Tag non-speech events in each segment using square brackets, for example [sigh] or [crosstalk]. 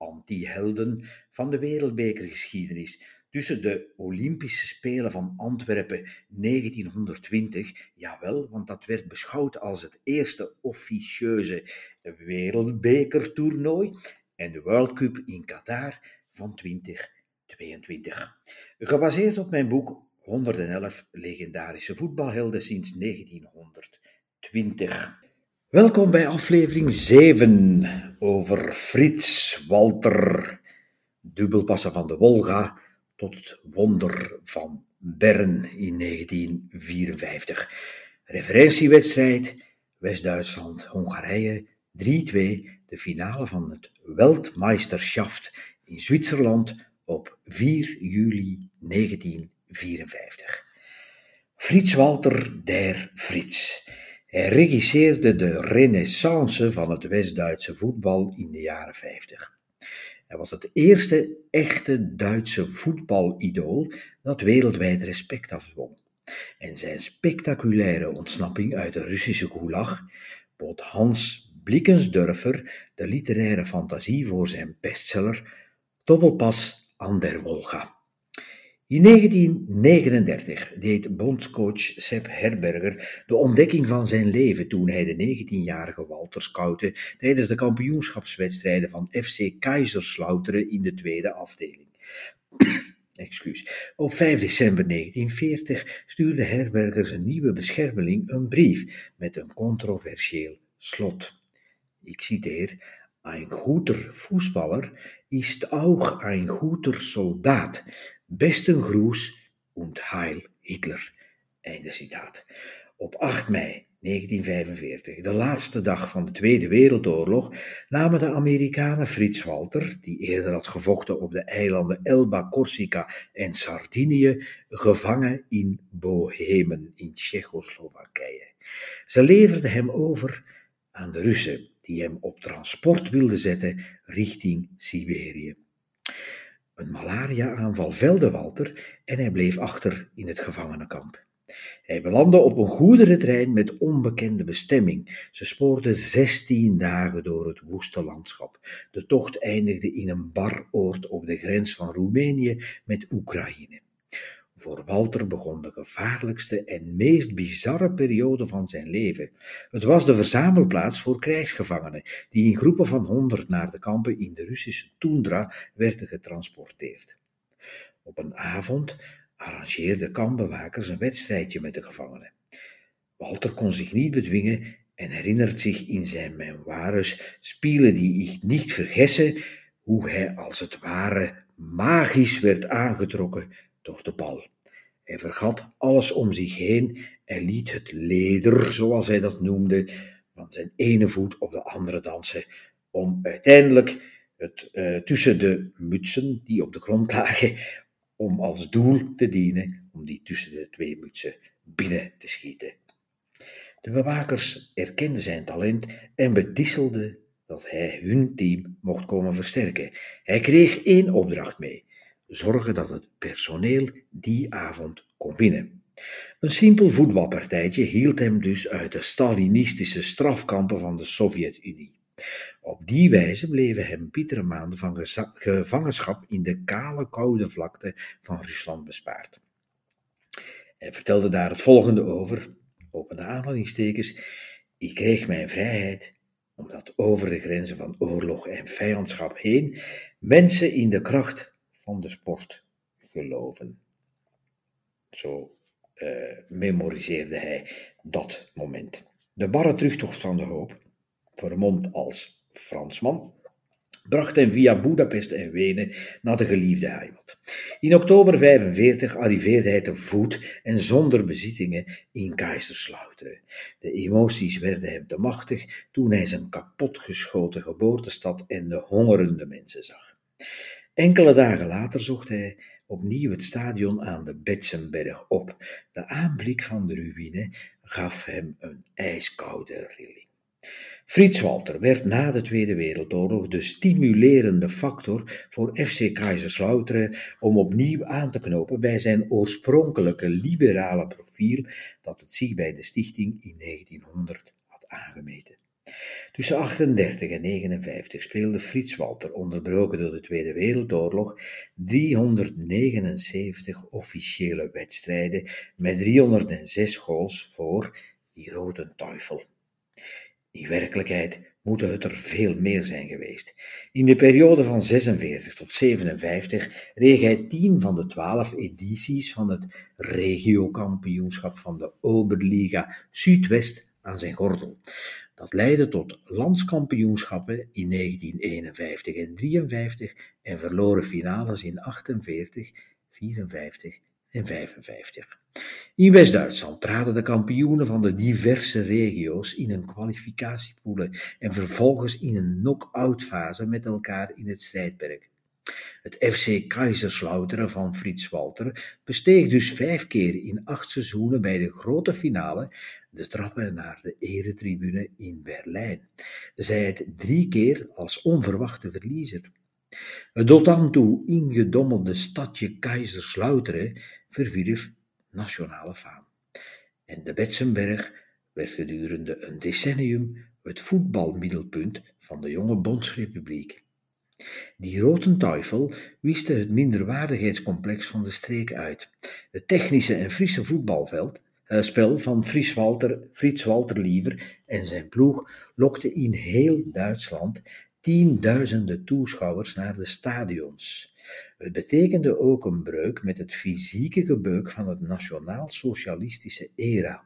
anti-helden van de wereldbekergeschiedenis tussen de Olympische Spelen van Antwerpen 1920, jawel, want dat werd beschouwd als het eerste officieuze wereldbekertoernooi, en de World Cup in Qatar van 2022. Gebaseerd op mijn boek 111 legendarische voetbalhelden sinds 1920. Welkom bij aflevering 7 over Frits Walter, dubbelpassen van de Wolga tot het wonder van Bern in 1954. Referentiewedstrijd West-Duitsland-Hongarije 3-2, de finale van het Weltmeisterschaft in Zwitserland op 4 juli 1954. Frits Walter der Frits. Hij regisseerde de renaissance van het West-Duitse voetbal in de jaren 50. Hij was het eerste echte Duitse voetbalidool dat wereldwijd respect afwon. En zijn spectaculaire ontsnapping uit de Russische gulag bood Hans Blickensdörfer de literaire fantasie voor zijn bestseller Doppelpas an der Wolga. In 1939 deed bondscoach Sepp Herberger de ontdekking van zijn leven toen hij de 19-jarige Walter scoutte tijdens de kampioenschapswedstrijden van FC Kaiserslauteren in de tweede afdeling. [coughs] Excuus. Op 5 december 1940 stuurde Herberger zijn nieuwe beschermeling een brief met een controversieel slot. Ik citeer: Een goeder voetballer is ook een goeder soldaat. Besten Gruß und Heil Hitler. Einde citaat. Op 8 mei 1945, de laatste dag van de Tweede Wereldoorlog, namen de Amerikanen Frits Walter, die eerder had gevochten op de eilanden Elba, Corsica en Sardinië, gevangen in Bohemen in Tsjechoslowakije. Ze leverden hem over aan de Russen, die hem op transport wilden zetten richting Siberië. Een malaria-aanval velde Walter en hij bleef achter in het gevangenenkamp. Hij belandde op een goederentrein met onbekende bestemming. Ze spoorden zestien dagen door het woeste landschap. De tocht eindigde in een bar oord op de grens van Roemenië met Oekraïne. Voor Walter begon de gevaarlijkste en meest bizarre periode van zijn leven. Het was de verzamelplaats voor krijgsgevangenen, die in groepen van honderd naar de kampen in de Russische toendra werden getransporteerd. Op een avond arrangeerden kampbewakers een wedstrijdje met de gevangenen. Walter kon zich niet bedwingen en herinnert zich in zijn memoires Spielen die ik niet vergessen, hoe hij als het ware magisch werd aangetrokken door de bal. Hij vergat alles om zich heen en liet het leder, zoals hij dat noemde, van zijn ene voet op de andere dansen, om uiteindelijk het uh, tussen de mutsen die op de grond lagen, om als doel te dienen om die tussen de twee mutsen binnen te schieten. De bewakers erkenden zijn talent en bedisselden dat hij hun team mocht komen versterken. Hij kreeg één opdracht mee: zorgen dat het personeel die avond kon winnen. Een simpel voetbalpartijtje hield hem dus uit de Stalinistische strafkampen van de Sovjet-Unie. Op die wijze bleven hem pietere maanden van gevangenschap in de kale, koude vlakte van Rusland bespaard. Hij vertelde daar het volgende over, opende aanhalingstekens, ik kreeg mijn vrijheid omdat over de grenzen van oorlog en vijandschap heen mensen in de kracht van de sport geloven. Zo uh, memoriseerde hij dat moment. De barre terugtocht van de hoop, vermomd als Fransman, bracht hem via Budapest en Wenen naar de geliefde heimat. In oktober 45 arriveerde hij te voet en zonder bezittingen in Kaiserslauteren. De emoties werden hem te machtig toen hij zijn kapotgeschoten geboortestad en de hongerende mensen zag. Enkele dagen later zocht hij opnieuw het stadion aan de Betsenberg op. De aanblik van de ruïne gaf hem een ijskoude rilling. Frits Walter werd na de Tweede Wereldoorlog de stimulerende factor voor FC Kaiserslautern om opnieuw aan te knopen bij zijn oorspronkelijke liberale profiel dat het zich bij de stichting in 1900 had aangemeten. Tussen 38 en 59 speelde Frits Walter, onderbroken door de Tweede Wereldoorlog, 379 officiële wedstrijden met 306 goals voor die Rode Teufel. In werkelijkheid moeten het er veel meer zijn geweest. In de periode van 46 tot 57 reeg hij 10 van de 12 edities van het regiokampioenschap van de Oberliga Zuidwest aan zijn gordel. Dat leidde tot landskampioenschappen in 1951 en 53 en verloren finales in 48, 54 en 55. In West-Duitsland traden de kampioenen van de diverse regio's in een kwalificatiepoelen en vervolgens in een knock-out fase met elkaar in het strijdperk. Het FC Kaiserslautern van Frits Walter besteeg dus vijf keer in acht seizoenen bij de grote finale de trappen naar de eretribune in Berlijn. Zij het drie keer als onverwachte verliezer. Het tot dan toe ingedommelde stadje Kaiserslautern verwierf nationale faam. En de Betsenberg werd gedurende een decennium het voetbalmiddelpunt van de jonge Bondsrepubliek. Die Roten Teufel wiste het minderwaardigheidscomplex van de streek uit. Het technische en Friese voetbalveld, eh, spel van Fries Walter, Frits Walter Liever en zijn ploeg lokte in heel Duitsland tienduizenden toeschouwers naar de stadions. Het betekende ook een breuk met het fysieke gebeuk van het nationaal-socialistische era.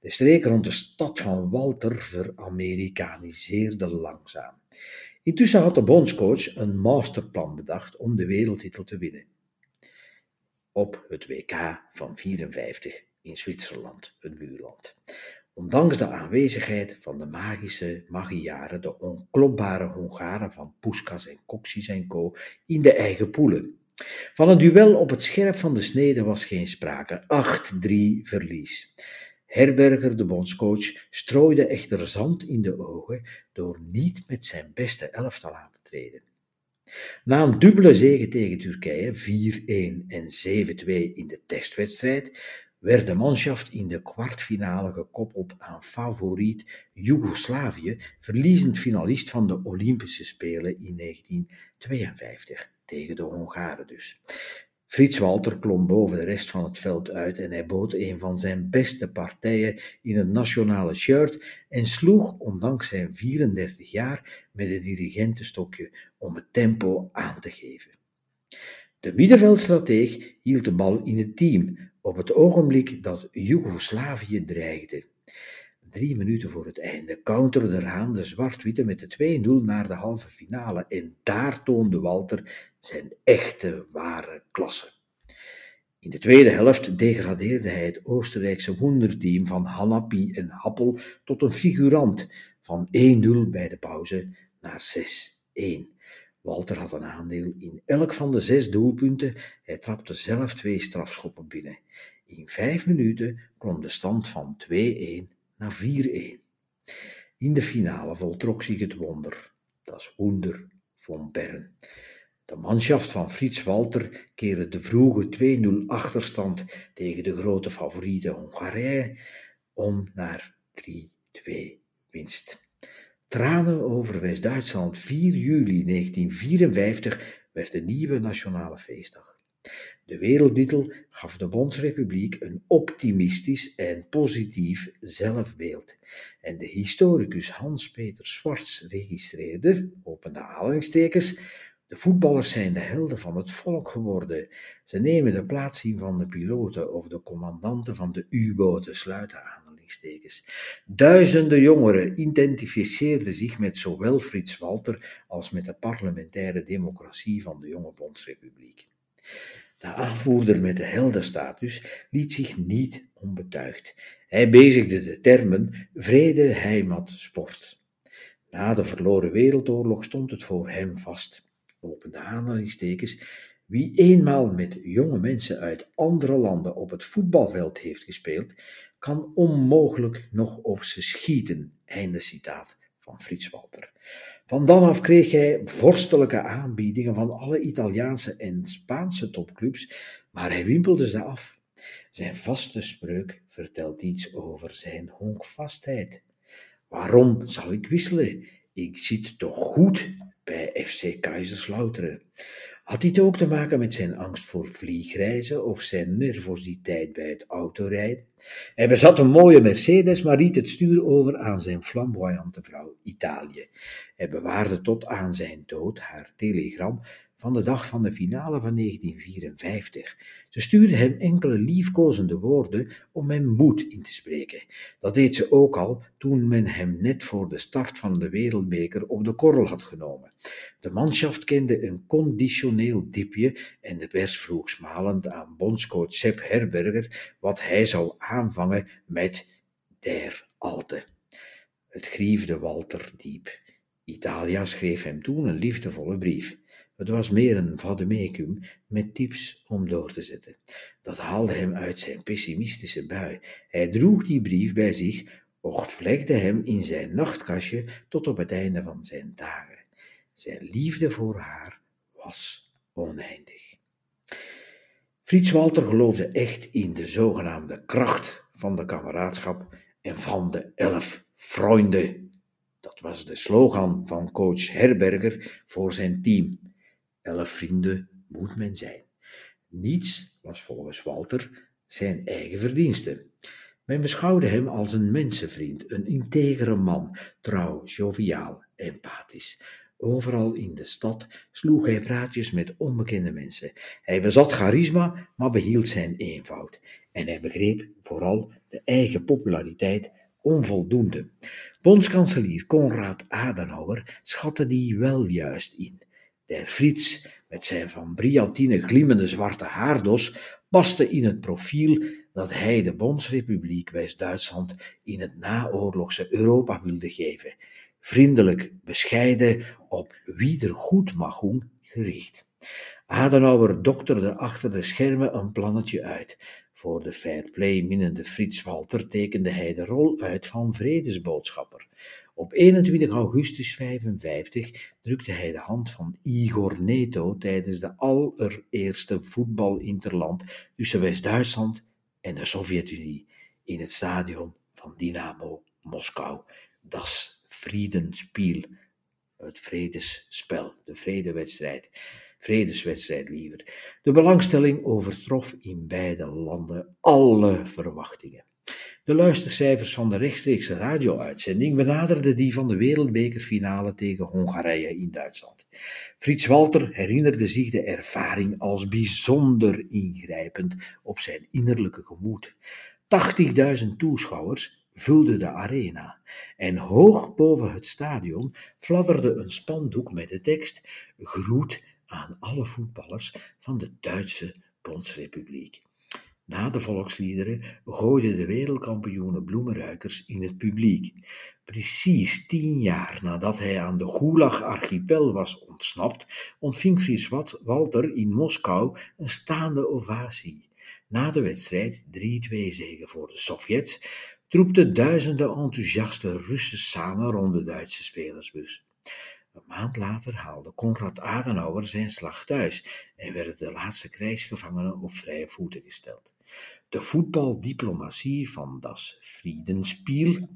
De streek rond de stad van Walter veramerikaniseerde langzaam. Intussen had de bondscoach een masterplan bedacht om de wereldtitel te winnen. Op het WK van 54 in Zwitserland, het buurland. Ondanks de aanwezigheid van de magische Magyaren, de onklopbare Hongaren van Puskas en Koksis en co. in de eigen poelen. Van een duel op het scherp van de snede was geen sprake. 8-3 verlies. Herberger, de bondscoach, strooide echter zand in de ogen door niet met zijn beste elftal aan te treden. Na een dubbele zege tegen Turkije, 4-1 en 7-2 in de testwedstrijd, werd de manschaft in de kwartfinale gekoppeld aan favoriet Joegoslavië, verliezend finalist van de Olympische Spelen in 1952, tegen de Hongaren dus. Frits Walter klom boven de rest van het veld uit en hij bood een van zijn beste partijen in het nationale shirt en sloeg, ondanks zijn 34 jaar, met het dirigentenstokje om het tempo aan te geven. De middenveldstrateeg hield de bal in het team, op het ogenblik dat Joegoslavië dreigde. Drie minuten voor het einde counterde Raan de zwart-witte met de 2-0 naar de halve finale en daar toonde Walter zijn echte ware klasse. In de tweede helft degradeerde hij het Oostenrijkse wonderteam van Hanapi en Happel tot een figurant van 1-0 bij de pauze naar 6-1. Walter had een aandeel in elk van de zes doelpunten. Hij trapte zelf twee strafschoppen binnen. In vijf minuten klom de stand van 2-1 naar 4-1. In de finale voltrok zich het wonder. Dat is Wunder van Bern. De manschaft van Frits Walter keerde de vroege 2-0 achterstand tegen de grote favoriete Hongarije om naar 3-2 winst. Tranen over West-Duitsland 4 juli 1954 werd de nieuwe nationale feestdag. De wereldtitel gaf de Bondsrepubliek een optimistisch en positief zelfbeeld. En de historicus Hans-Peter Schwartz registreerde, opende aanhalingstekens, de voetballers zijn de helden van het volk geworden. Ze nemen de plaats in van de piloten of de commandanten van de U-boten, sluiten aan. Duizenden jongeren identificeerden zich met zowel Frits Walter als met de parlementaire democratie van de jonge Bondsrepubliek. De aanvoerder met de heldenstatus liet zich niet onbetuigd. Hij bezigde de termen vrede, heimat, sport. Na de verloren wereldoorlog stond het voor hem vast. Opende aanhalingstekens. Wie eenmaal met jonge mensen uit andere landen op het voetbalveld heeft gespeeld, kan onmogelijk nog op ze schieten. Einde citaat van Frits Walter. Van dan af kreeg hij vorstelijke aanbiedingen van alle Italiaanse en Spaanse topclubs, maar hij wimpelde ze af. Zijn vaste spreuk vertelt iets over zijn honkvastheid. Waarom zal ik wisselen? Ik zit toch goed bij FC Kaiserslauteren. Had dit ook te maken met zijn angst voor vliegreizen of zijn nervositeit bij het autorijden? Hij bezat een mooie Mercedes, maar liet het stuur over aan zijn flamboyante vrouw Italië. Hij bewaarde tot aan zijn dood haar telegram van de dag van de finale van 1954. Ze stuurde hem enkele liefkozende woorden om hem moed in te spreken. Dat deed ze ook al toen men hem net voor de start van de wereldbeker op de korrel had genomen. De manschaft kende een conditioneel dipje en de pers vroeg smalend aan bondscoach Sepp Herberger wat hij zou aanvangen met der Alte. Het griefde Walter diep. Italia schreef hem toen een liefdevolle brief. Het was meer een vademecum met tips om door te zetten. Dat haalde hem uit zijn pessimistische bui. Hij droeg die brief bij zich, vlekte hem in zijn nachtkastje tot op het einde van zijn dagen. Zijn liefde voor haar was oneindig. Frits Walter geloofde echt in de zogenaamde kracht van de kameraadschap en van de elf vrienden. Dat was de slogan van coach Herberger voor zijn team. Elf vrienden moet men zijn. Niets was volgens Walter zijn eigen verdienste. Men beschouwde hem als een mensenvriend, een integere man, trouw, joviaal, empathisch. Overal in de stad sloeg hij praatjes met onbekende mensen. Hij bezat charisma, maar behield zijn eenvoud. En hij begreep vooral de eigen populariteit onvoldoende. Bondskanselier Konrad Adenauer schatte die wel juist in. Der Frits, met zijn van brillatine glimmende zwarte haardos, paste in het profiel dat hij de Bondsrepubliek West-Duitsland in het naoorlogse Europa wilde geven. Vriendelijk, bescheiden, op wiedergoedmachung gericht. Adenauer dokterde achter de schermen een plannetje uit. Voor de fair play minnende Frits Walter tekende hij de rol uit van vredesboodschapper. Op 21 augustus 1955 drukte hij de hand van Igor Neto tijdens de allereerste voetbalinterland tussen West-Duitsland en de Sovjet-Unie in het stadion van Dynamo Moskou. Das Friedenspiel, het vredesspel, de vredewedstrijd. Vredeswedstrijd liever. De belangstelling overtrof in beide landen alle verwachtingen. De luistercijfers van de rechtstreekse radio-uitzending benaderden die van de wereldbekerfinale tegen Hongarije in Duitsland. Frits Walter herinnerde zich de ervaring als bijzonder ingrijpend op zijn innerlijke gemoed. 80.000 toeschouwers vulden de arena en hoog boven het stadion fladderde een spandoek met de tekst Groet aan alle voetballers van de Duitse Bondsrepubliek. Na de volksliederen gooiden de wereldkampioenen bloemenruikers in het publiek. Precies tien jaar nadat hij aan de Gulag-archipel was ontsnapt, ontving Frits Walter in Moskou een staande ovatie. Na de wedstrijd, 3-2 zegen voor de Sovjets, troepten duizenden enthousiaste Russen samen rond de Duitse spelersbus. Een maand later haalde Konrad Adenauer zijn slag thuis en werden de laatste krijgsgevangenen op vrije voeten gesteld. De voetbaldiplomatie van das Friedenspiel,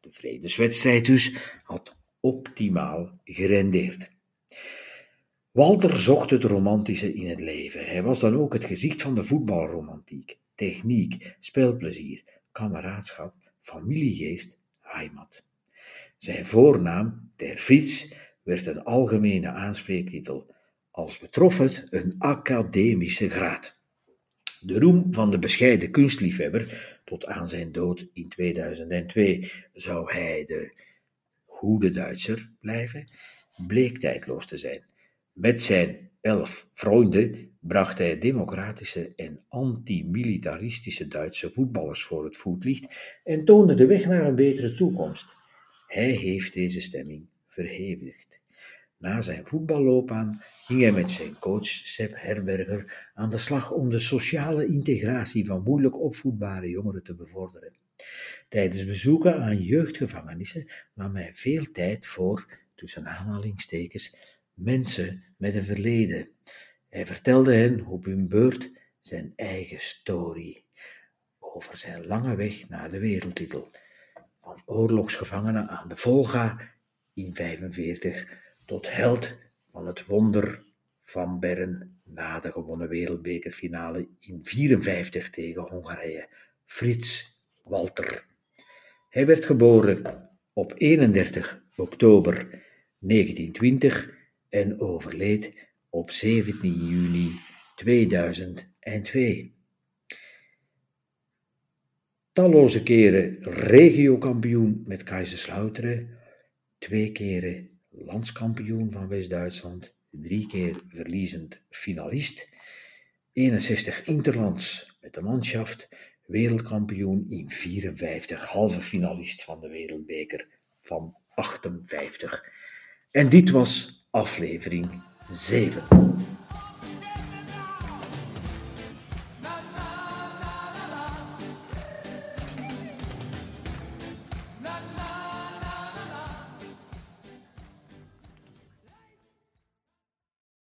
de vredeswedstrijd dus, had optimaal gerendeerd. Walter zocht het romantische in het leven. Hij was dan ook het gezicht van de voetbalromantiek, techniek, spelplezier, kameraadschap, familiegeest, heimat. Zijn voornaam, Der Frits, werd een algemene aanspreektitel, als betrof het een academische graad. De roem van de bescheiden kunstliefhebber, tot aan zijn dood in 2002 zou hij de goede Duitser blijven, bleek tijdloos te zijn. Met zijn elf vrienden bracht hij democratische en antimilitaristische Duitse voetballers voor het voetlicht en toonde de weg naar een betere toekomst. Hij heeft deze stemming verhevigd. Na zijn voetballoopbaan ging hij met zijn coach Sepp Herberger aan de slag om de sociale integratie van moeilijk opvoedbare jongeren te bevorderen. Tijdens bezoeken aan jeugdgevangenissen nam hij veel tijd voor, tussen aanhalingstekens, mensen met een verleden. Hij vertelde hen op hun beurt zijn eigen story over zijn lange weg naar de wereldtitel. Van oorlogsgevangene aan de Volga in 45 tot held van het wonder van Bern na de gewonnen wereldbekerfinale in 54 tegen Hongarije, Frits Walter. Hij werd geboren op 31 oktober 1920 en overleed op 17 juni 2002. Talloze keren regiokampioen met Kaiserslauteren, twee keren landskampioen van West-Duitsland, drie keer verliezend finalist, 61 interlands met de manschaft, wereldkampioen in 54, halve finalist van de wereldbeker van 58. En dit was aflevering 7.